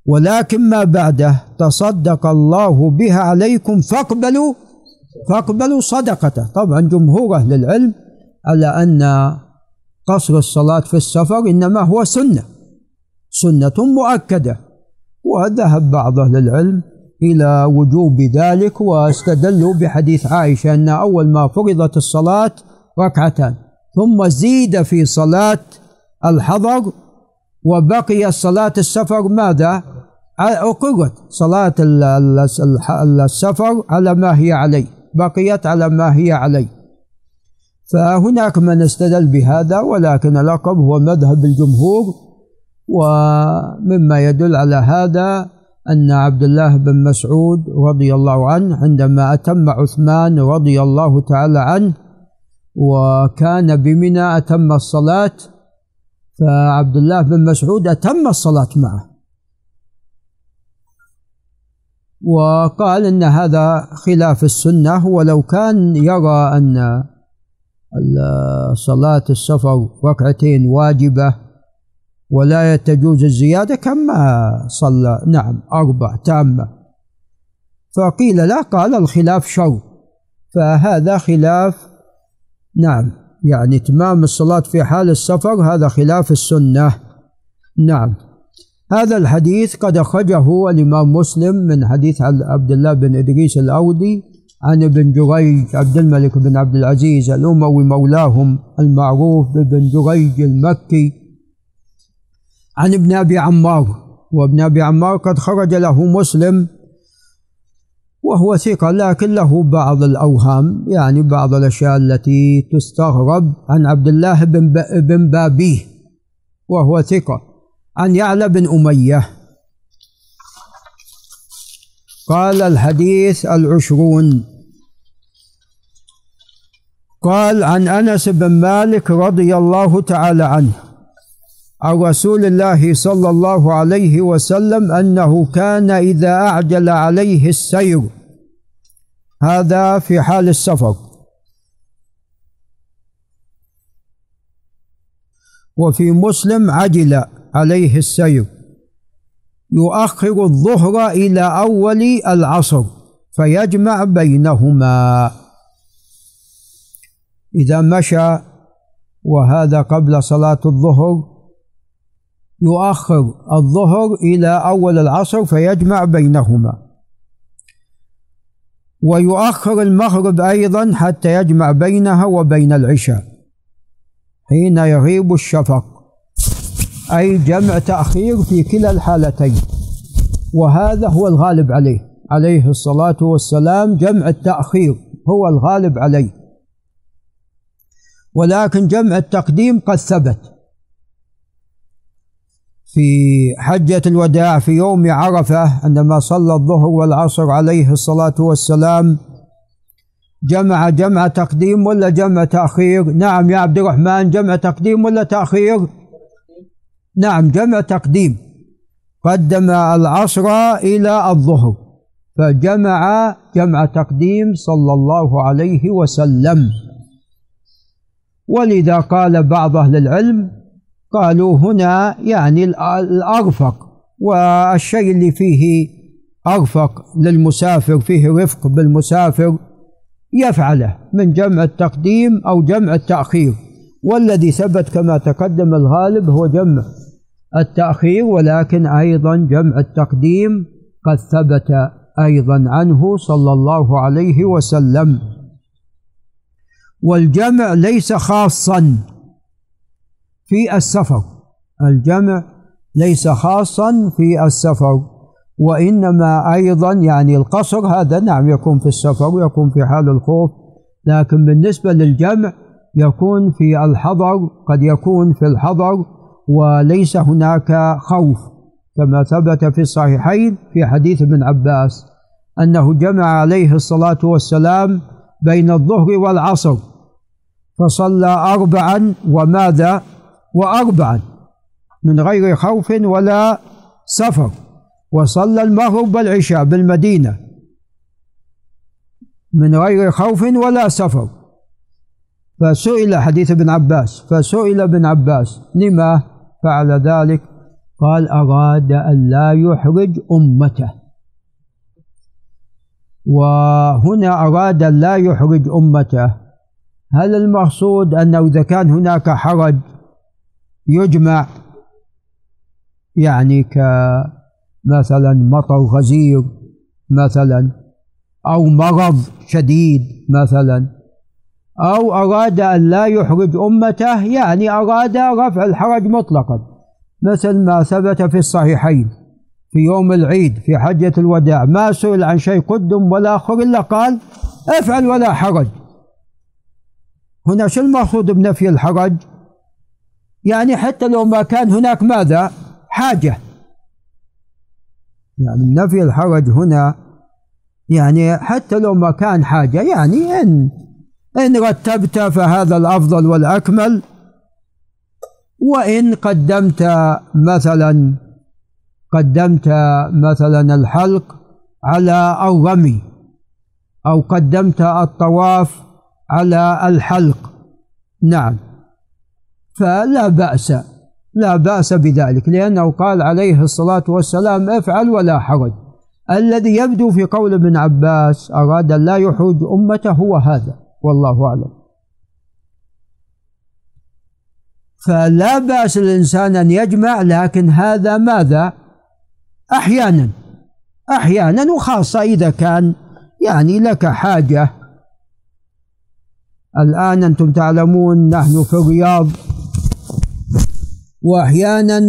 ولكن ما بعده تصدق الله بها عليكم فاقبلوا فاقبلوا صدقته. طبعا جمهور أهل العلم على أن قصر الصلاة في السفر إنما هو سنة. سنة مؤكدة وذهب بعض أهل العلم إلى وجوب ذلك واستدلوا بحديث عائشة أن أول ما فرضت الصلاة ركعتان ثم زيد في صلاة الحضر وبقي الصلاة السفر ماذا؟ أقرت صلاة السفر على ما هي عليه بقيت على ما هي عليه فهناك من استدل بهذا ولكن الأقرب هو مذهب الجمهور ومما يدل على هذا أن عبد الله بن مسعود رضي الله عنه عندما أتم عثمان رضي الله تعالى عنه وكان بمنى أتم الصلاة فعبد الله بن مسعود أتم الصلاة معه. وقال إن هذا خلاف السنة ولو كان يرى أن صلاة السفر ركعتين واجبة ولا تجوز الزيادة كما صلى. نعم أربع تامة. فقيل لا قال الخلاف شر. فهذا خلاف نعم يعني إتمام الصلاة في حال السفر هذا خلاف السنة. نعم. هذا الحديث قد أخرجه الإمام مسلم من حديث عبد الله بن إدريس الأودي عن ابن جريج عبد الملك بن عبد العزيز الأموي مولاهم المعروف بابن جريج المكي. عن ابن أبي عمار وابن أبي عمار قد خرج له مسلم وهو ثقة لكن له بعض الأوهام يعني بعض الأشياء التي تستغرب عن عبد الله بن, بن بابيه وهو ثقة. عن يعلى بن أمية. قال الحديث العشرون. قال عن أنس بن مالك رضي الله تعالى عنه. عن رسول الله صلى الله عليه وسلم أنه كان إذا أعجل عليه السير. هذا في حال السفر. وفي مسلم عجل عليه السير. يؤخر الظهر إلى أول العصر فيجمع بينهما. إذا مشى وهذا قبل صلاة الظهر يؤخر الظهر إلى أول العصر فيجمع بينهما. ويؤخر المغرب أيضا حتى يجمع بينها وبين العشاء حين يغيب الشفق أي جمع تأخير في كلا الحالتين. وهذا هو الغالب عليه عليه الصلاة والسلام جمع التأخير هو الغالب عليه. ولكن جمع التقديم قد ثبت. في حجة الوداع في يوم عرفة عندما صلى الظهر والعصر عليه الصلاة والسلام. جمع جمع تقديم ولا جمع تأخير؟ نعم يا عبد الرحمن جمع تقديم ولا تأخير؟ نعم جمع تقديم. قدم العصر إلى الظهر فجمع جمع تقديم صلى الله عليه وسلم. ولذا قال بعض أهل العلم قالوا هنا يعني الأرفق والشيء اللي فيه أرفق للمسافر فيه رفق بالمسافر يفعله من جمع التقديم أو جمع التأخير والذي ثبت كما تقدم الغالب هو جمع التأخير ولكن أيضا جمع التقديم قد ثبت أيضا عنه صلى الله عليه وسلم. والجمع ليس خاصا. في السفر. الجمع ليس خاصا في السفر وإنما أيضا يعني القصر هذا نعم يكون في السفر ويكون في حال الخوف لكن بالنسبة للجمع يكون في الحضر قد يكون في الحضر وليس هناك خوف كما ثبت في الصحيحين في حديث ابن عباس أنه جمع عليه الصلاة والسلام بين الظهر والعصر فصلى أربعا وماذا؟ وأربعا من غير خوف ولا سفر. وصلى المغرب والعشاء بالمدينة من غير خوف ولا سفر. فسئل حديث ابن عباس فسئل ابن عباس لما فعل ذلك؟ قال أراد أن لا يحرج أمته. وهنا أراد أن لا يحرج أمته. هل المقصود أنه إذا كان هناك حرج يجمع يعني كمثلا مطر غزير مثلا أو مرض شديد مثلا أو أراد أن لا يحرج أمته يعني أراد رفع الحرج مطلقا مثل ما ثبت في الصحيحين في يوم العيد في حجة الوداع ما سئل عن شيء قدم ولا أخر إلا قال افعل ولا حرج. هنا شو المقصود بنفي الحرج؟ يعني حتى لو ما كان هناك ماذا؟ حاجة. يعني نفي الحرج هنا يعني حتى لو ما كان حاجة يعني إن إن رتبت فهذا الأفضل والأكمل. وإن قدمت مثلا قدمت مثلا الحلق على الرمي أو قدمت الطواف على الحلق. نعم. فلا بأس لا بأس بذلك لأنه قال عليه الصلاة والسلام افعل ولا حرج. الذي يبدو في قول ابن عباس أراد أن لا يحوج أمته هو هذا والله أعلم. فلا بأس الإنسان أن يجمع لكن هذا ماذا؟ أحيانا أحيانا وخاصة إذا كان يعني لك حاجة. الآن أنتم تعلمون نحن في الرياض وأحيانا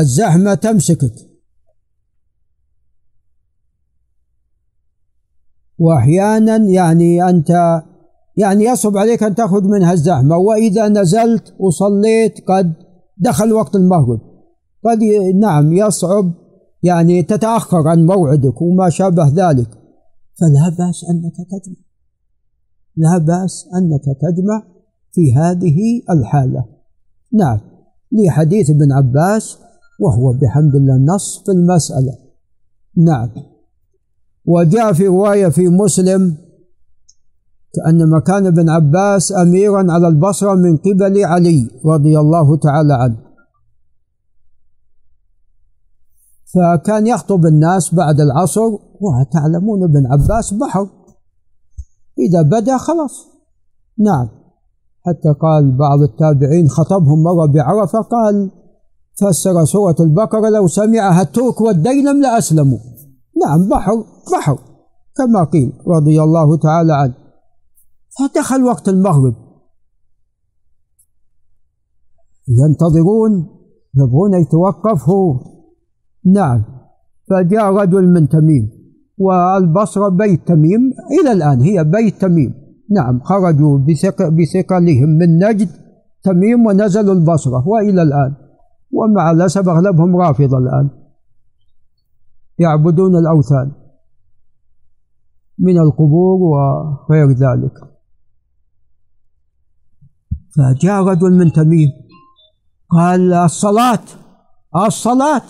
الزحمة تمسكك. وأحيانا يعني أنت يعني يصعب عليك أن تخرج منها الزحمة. وإذا نزلت وصليت قد دخل وقت المغرب. قد نعم يصعب يعني تتأخر عن موعدك وما شابه ذلك. فلا بأس أنك تجمع. لا بأس أنك تجمع في هذه الحالة. نعم. لحديث ابن عباس وهو بحمد الله نص في المسألة. نعم. وجاء في رواية في مسلم كأن مكان ابن عباس أميرا على البصرة من قبل علي رضي الله تعالى عنه. فكان يخطب الناس بعد العصر وتعلمون ابن عباس بحر. إذا بدا خلاص. نعم. حتى قال بعض التابعين خطبهم مرة بعرفة قال فسر سورة البقرة لو سمعها الترك والديلم لأسلموا. نعم بحر بحر. كما قيل رضي الله تعالى عنه. فدخل وقت المغرب. ينتظرون يبغون يتوقف هو نعم فجاء رجل من تميم والبصرة بيت تميم إلى الآن هي بيت تميم. نعم خرجوا بثقلهم من نجد تميم ونزلوا البصرة وإلى الآن. ومع الأسف أغلبهم رافضة الآن. يعبدون الأوثان من القبور وغير ذلك. فجاء رجل من تميم قال الصلاة الصلاة.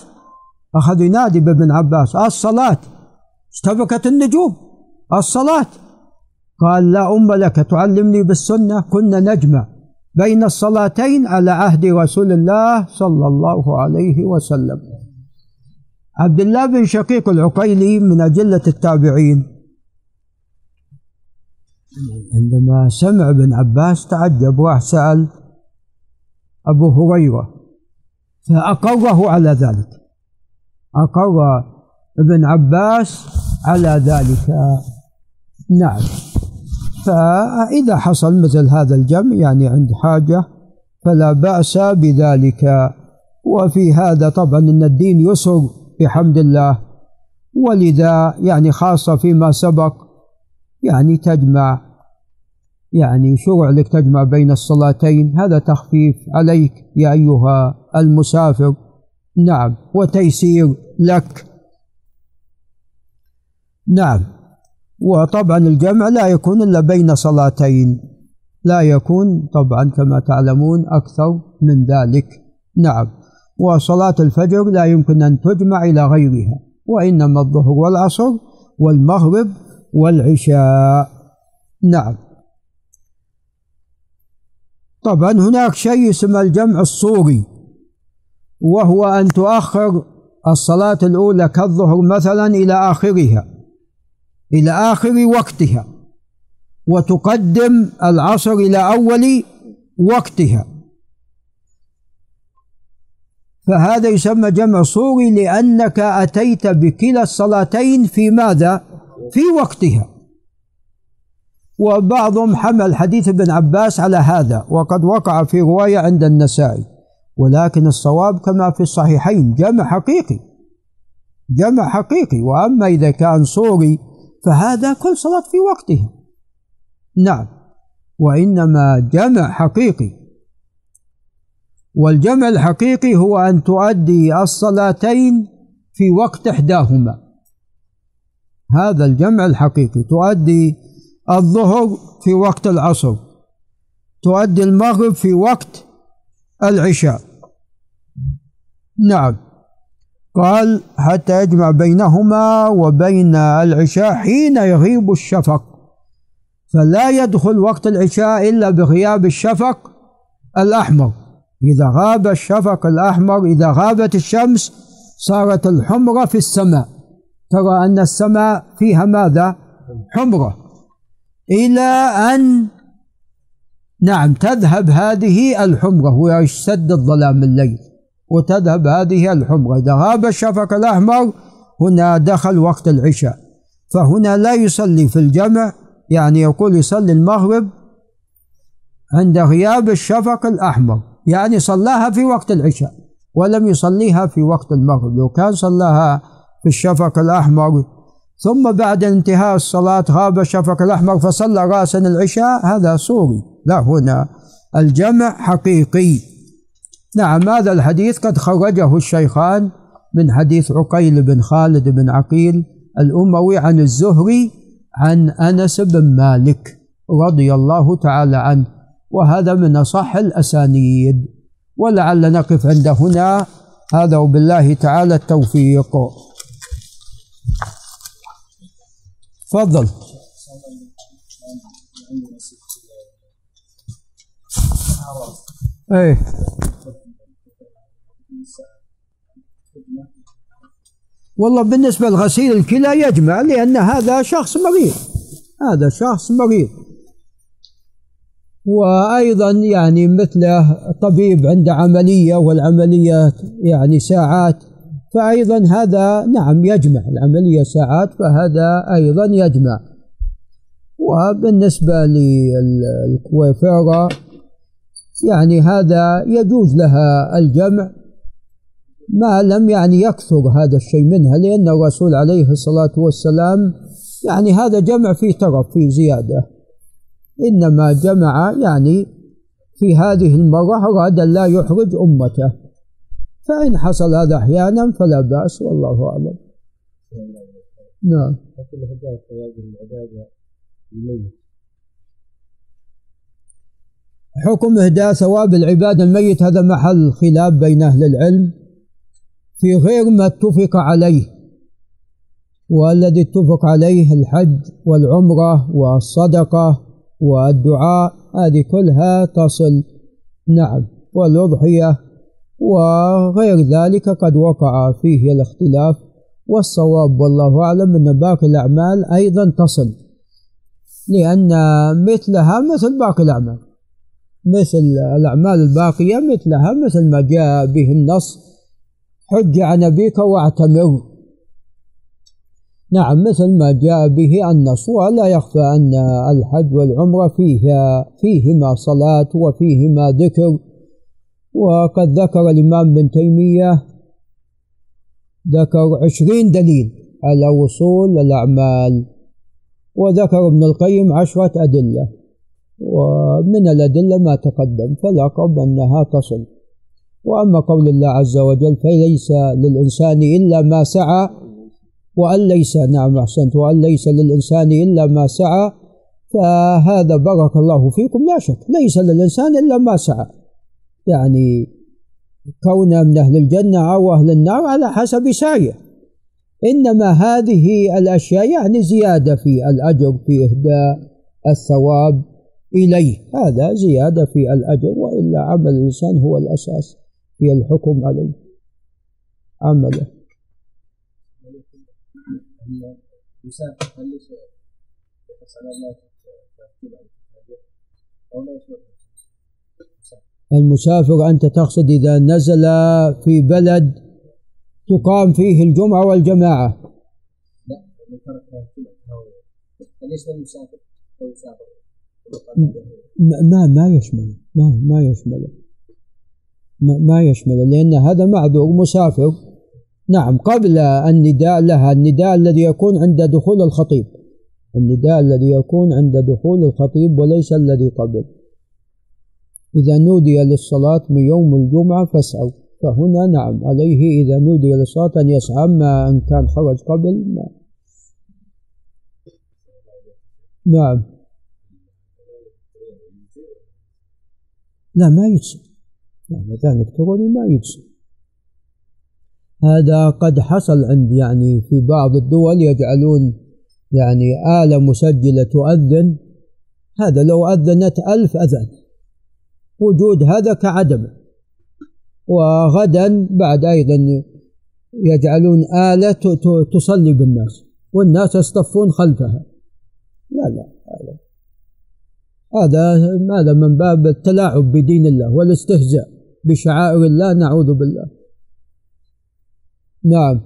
أخذ ينادي بابن عباس الصلاة. اشتبكت النجوم. الصلاة. قال لا أم لك تعلمني بالسنة كنا نجمع بين الصلاتين على عهد رسول الله صلى الله عليه وسلم. عبد الله بن شقيق العقيلي من أجلة التابعين. عندما سمع ابن عباس تعجب وراح سأل أبو هريرة فأقره على ذلك. أقر ابن عباس على ذلك. نعم. فإذا حصل مثل هذا الجمع يعني عند حاجة فلا بأس بذلك. وفي هذا طبعا أن الدين يسر بحمد الله. ولذا يعني خاصة فيما سبق يعني تجمع يعني شرع لك تجمع بين الصلاتين هذا تخفيف عليك يا أيها المسافر. نعم وتيسير لك. نعم. وطبعا الجمع لا يكون إلا بين صلاتين. لا يكون طبعا كما تعلمون أكثر من ذلك. نعم. وصلاة الفجر لا يمكن أن تجمع إلى غيرها وإنما الظهر والعصر والمغرب والعشاء. نعم. طبعا هناك شيء اسمه الجمع الصوري وهو أن تؤخر الصلاة الأولى كالظهر مثلا إلى آخرها. إلى آخر وقتها وتقدم العصر إلى أول وقتها. فهذا يسمى جمع صوري لأنك أتيت بكلا الصلاتين في ماذا؟ في وقتها. وبعضهم حمل حديث ابن عباس على هذا وقد وقع في رواية عند النسائي. ولكن الصواب كما في الصحيحين جمع حقيقي. جمع حقيقي. وأما إذا كان صوري فهذا كل صلاة في وقتها. نعم. وإنما جمع حقيقي. والجمع الحقيقي هو أن تؤدي الصلاتين في وقت إحداهما. هذا الجمع الحقيقي. تؤدي الظهر في وقت العصر. تؤدي المغرب في وقت العشاء. نعم. قال حتى يجمع بينهما وبين العشاء حين يغيب الشفق. فلا يدخل وقت العشاء إلا بغياب الشفق الأحمر. إذا غاب الشفق الأحمر إذا غابت الشمس صارت الحمرة في السماء. ترى أن السماء فيها ماذا؟ حمرة. إلى أن نعم تذهب هذه الحمرة. ويشتد الظلام الليل. وتذهب هذه الحمرة. إذا غاب الشفق الأحمر هنا دخل وقت العشاء. فهنا لا يصلي في الجمع يعني يقول يصلي المغرب عند غياب الشفق الأحمر. يعني صلاها في وقت العشاء ولم يصليها في وقت المغرب. لو كان صلاها في الشفق الأحمر ثم بعد انتهاء الصلاة غاب الشفق الأحمر فصلى راسا العشاء هذا صوري لا هنا الجمع حقيقي. نعم هذا الحديث قد خرجه الشيخان من حديث عقيل بن خالد بن عقيل الأموي عن الزهري عن أنس بن مالك رضي الله تعالى عنه وهذا من أصح الأسانيد. ولعل نقف عند هنا. هذا وبالله تعالى التوفيق. تفضل. إيه. والله بالنسبة لغسيل الكلى يجمع لأن هذا شخص مريض. هذا شخص مريض. وأيضا يعني مثله طبيب عنده عملية والعملية يعني ساعات فأيضا هذا نعم يجمع. العملية ساعات فهذا أيضا يجمع. وبالنسبة للكويفيرا يعني هذا يجوز لها الجمع. ما لم يعني يكثر هذا الشيء منها لأن الرسول عليه الصلاة والسلام يعني هذا جمع في ترف في زيادة. إنما جمع يعني في هذه المرة أراد أن لا يحرج أمته. فإن حصل هذا أحيانا فلا بأس والله أعلم. نعم. حكم إهداء ثواب العباد الميت هذا محل خلاف بين أهل العلم. في غير ما اتفق عليه والذي اتفق عليه الحج والعمرة والصدقة والدعاء هذه كلها تصل نعم والأضحية وغير ذلك قد وقع فيه الاختلاف والصواب والله أعلم أن باقي الأعمال أيضا تصل لأن مثلها مثل باقي الأعمال مثل الأعمال الباقية مثلها مثل ما جاء به النص حج عن أبيك واعتمر. نعم مثل ما جاء به النص ولا يخفى أن الحج والعمرة فيها فيهما صلاة وفيهما ذكر. وقد ذكر الإمام ابن تيمية ذكر عشرين دليل على وصول الأعمال. وذكر ابن القيم عشرة أدلة ومن الأدلة ما تقدم فالأقرب أنها تصل. وأما قول الله عز وجل فليس للإنسان إلا ما سعى وأن ليس نعم أحسنت وأن ليس للإنسان إلا ما سعى فهذا بارك الله فيكم لا شك ليس للإنسان إلا ما سعى. يعني كونه من أهل الجنة أو أهل النار على حسب سعيه. إنما هذه الأشياء يعني زيادة في الأجر في إهداء الثواب إليه. هذا زيادة في الأجر وإلا عمل الإنسان هو الأساس. في الحكم عليه. عمله المسافر أنت تقصد إذا نزل في بلد تقام فيه الجمعة والجماعة. لا ما ما يشمل ما ما يشمل. ما, ما يشمل لأن هذا معذور مسافر. نعم قبل النداء لها النداء الذي يكون عند دخول الخطيب. النداء الذي يكون عند دخول الخطيب وليس الذي قبل. إذا نودي للصلاة من يوم الجمعة فاسعوا فهنا نعم عليه إذا نودي للصلاة أن يسعى أما أن كان خرج قبل ما. نعم. لا ما يجزي يعني الأذان الإلكتروني ما يجزي. هذا قد حصل عند يعني في بعض الدول يجعلون يعني آلة مسجلة تؤذن. هذا لو أذنت ألف أذان وجود هذا كعدمه وغدا بعد أيضا يجعلون آلة تصلي بالناس. والناس يصطفون خلفها. لا لا هذا هذا من باب التلاعب بدين الله والاستهزاء. بشعائر الله نعوذ بالله. نعم.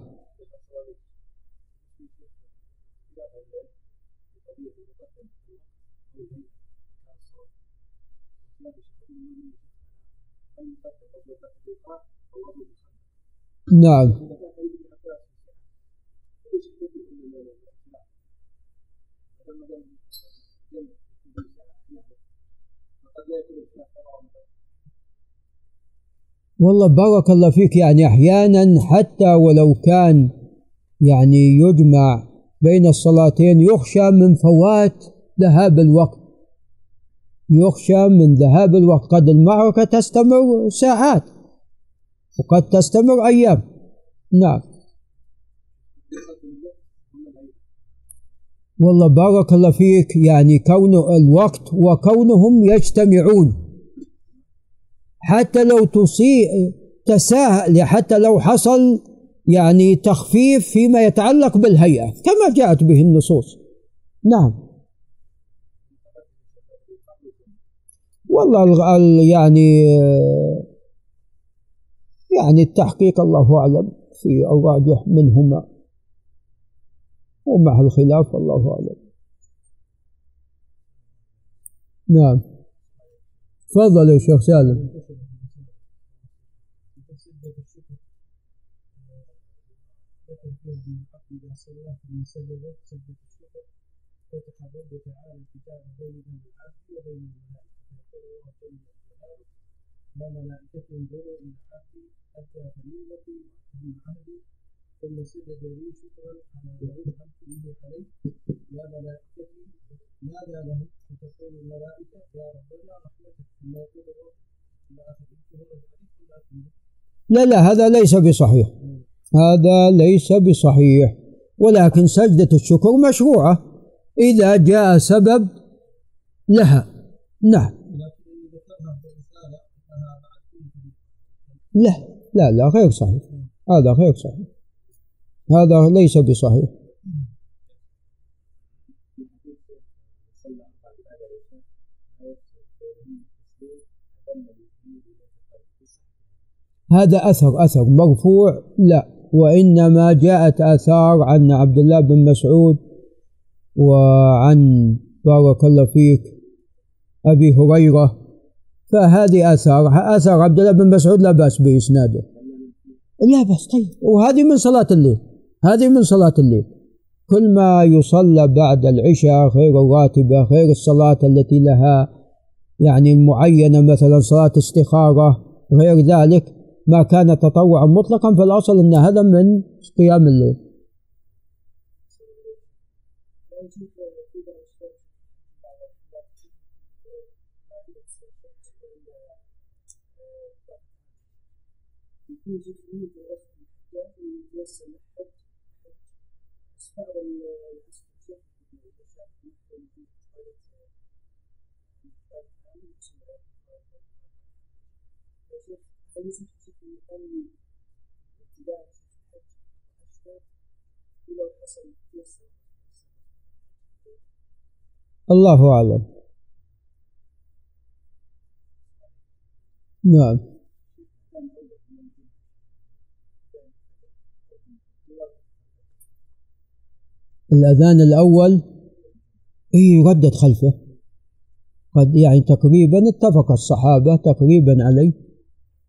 نعم. والله بارك الله فيك يعني أحيانا حتى ولو كان يعني يجمع بين الصلاتين يخشى من فوات ذهاب الوقت. يخشى من ذهاب الوقت. قد المعركة تستمر ساعات وقد تستمر أيام. نعم. والله بارك الله فيك يعني كون الوقت وكونهم يجتمعون. حتى لو تصيء تساهل حتى لو حصل يعني تخفيف فيما يتعلق بالهيئة كما جاءت به النصوص. نعم. والله يعني يعني التحقيق الله أعلم في الراجح منهما. ومع الخلاف والله أعلم. نعم. تفضل يا شيخ سالم. فتح الكتاب بين وبين ملائكة انظروا وأتم عهدي ثم سجد لي شكرا على به يا ملائكتي ماذا له فتقول الملائكة يا ربنا الرب لا لا هذا ليس بصحيح. هذا ليس بصحيح. ولكن سجدة الشكر مشروعة. إذا جاء سبب لها. نعم. لا لا لا غير صحيح. هذا غير صحيح. هذا ليس بصحيح. هذا أثر أثر مرفوع لا. وإنما جاءت آثار عن عبد الله بن مسعود وعن بارك الله فيك أبي هريرة. فهذه آثار آثار عبد الله بن مسعود لا بأس بإسناده. لا بأس. طيب. وهذه من صلاة الليل. هذه من صلاة الليل. كل ما يصلى بعد العشاء غير الراتبة غير الصلاة التي لها يعني معينة مثلا صلاة استخارة غير ذلك. ما كان تطوعا مطلقا فالأصل أن هذا من قيام الليل. الله أعلم. نعم. الأذان الأول يردد خلفه. قد يعني تقريبا اتفق الصحابة تقريبا عليه.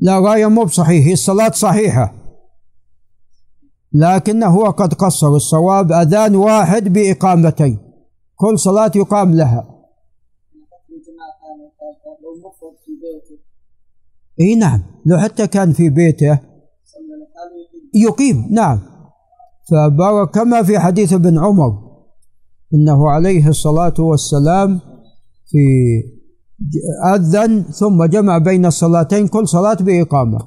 لا غاية مو بصحيح هي الصلاة صحيحة. لكنه قد قصر الصواب أذان واحد بإقامتين. كل صلاة يقام لها. إي نعم لو حتى كان في بيته. يقيم نعم. فبارك كما في حديث ابن عمر إنه عليه الصلاة والسلام في أذن ثم جمع بين الصلاتين كل صلاة بإقامة.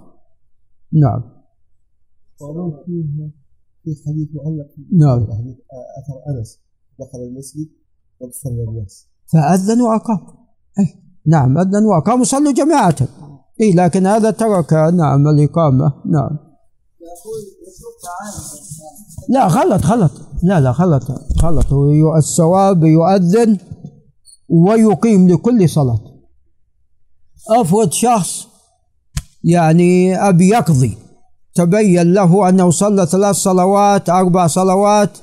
نعم. في حديث معلق. نعم. أثر أنس. دخل المسجد وصلى الناس. فاذن واقام أي نعم أذن وأقام صلوا جماعة. إيه لكن هذا ترك نعم الإقامة. نعم. لا غلط غلط. لا لا غلط غلط. الصواب يؤذن ويقيم لكل صلاة. أفرض شخص يعني أبي يقضي. تبين له أنه صلى ثلاث صلوات أربع صلوات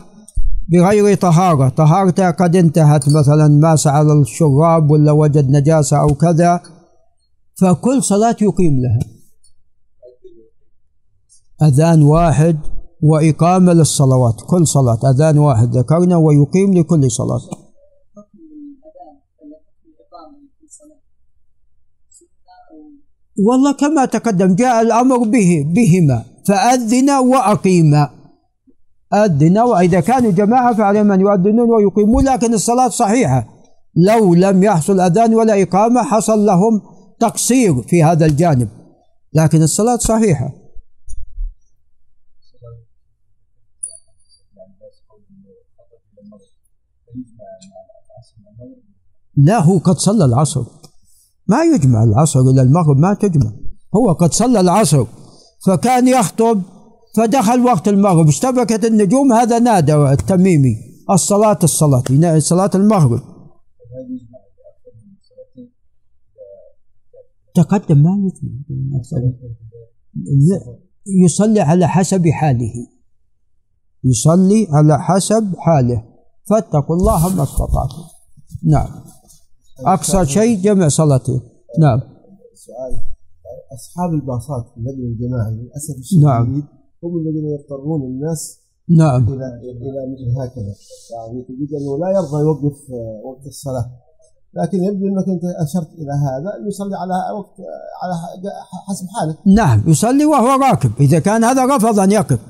بغير طهارة. طهارته قد انتهت مثلا ماس على الشراب ولا وجد نجاسة أو كذا فكل صلاة يقيم لها. أذان واحد وإقامة للصلوات كل صلاة. أذان واحد ذكرنا ويقيم لكل صلاة. والله كما تقدم جاء الأمر به بهما فأذن وأقيما أذن وإذا كانوا جماعة فعليهم أن يؤذنون ويقيمون لكن الصلاة صحيحة. لو لم يحصل أذان ولا إقامة حصل لهم تقصير في هذا الجانب. لكن الصلاة صحيحة. لا هو قد صلى العصر. ما يجمع العصر إلى المغرب ما تجمع. هو قد صلى العصر فكان يخطب فدخل وقت المغرب اشتبكت النجوم هذا نادى التميمي الصلاة الصلاة صلاة المغرب. تقدم ما يجمع يصلي على حسب حاله. يصلي على حسب حاله. فاتقوا الله ما استطعتم. نعم. أقصى شيء جمع صلاتين نعم. سؤال. أصحاب الباصات في النقل الجماعي للأسف الشديد نعم. هم الذين يضطرون الناس نعم. إلى إلى مثل هكذا. يعني تجد أنه لا يرضى يوقف آه، وقت الصلاة. لكن يبدو أنك أنت أشرت إلى هذا يصلي على وقت على حسب حاله نعم. يصلي وهو راكب. إذا كان هذا رفض أن يقف.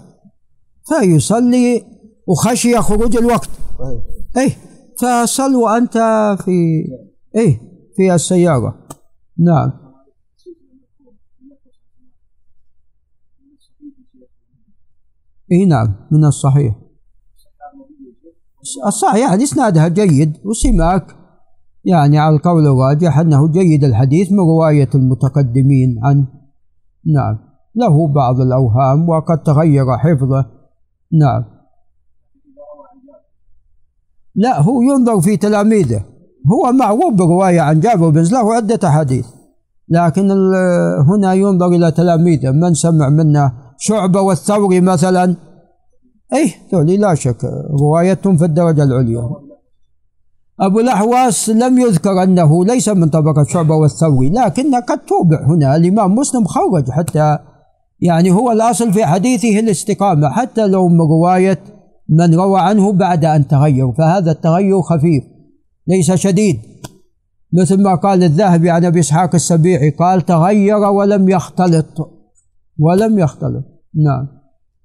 فيصلي وخشي خروج الوقت. إيه. فصل وأنت في إيه في السيارة. نعم. اي نعم من الصحيح. الصحيح يعني إسنادها جيد وسماك. يعني على القول الراجح أنه جيد الحديث من رواية المتقدمين عنه نعم. له بعض الأوهام وقد تغير حفظه. نعم. لا هو ينظر في تلاميذه. هو معروف بروايه عن جابر بن له عده أحاديث. لكن هنا ينظر إلى تلاميذه من سمع منا شعبة والثوري مثلا. إيه ذولي لا شك روايتهم في الدرجة العليا. أبو الأحواس لم يذكر أنه ليس من طبقة شعبة والثوري لكن قد توبع هنا. الإمام مسلم خرج حتى يعني هو الأصل في حديثه الاستقامة حتى لو من رواية من روى عنه بعد أن تغير فهذا التغير خفيف. ليس شديد. مثل ما قال الذهبي عن أبي إسحاق السبيعي قال تغير ولم يختلط. ولم يختلط. نعم.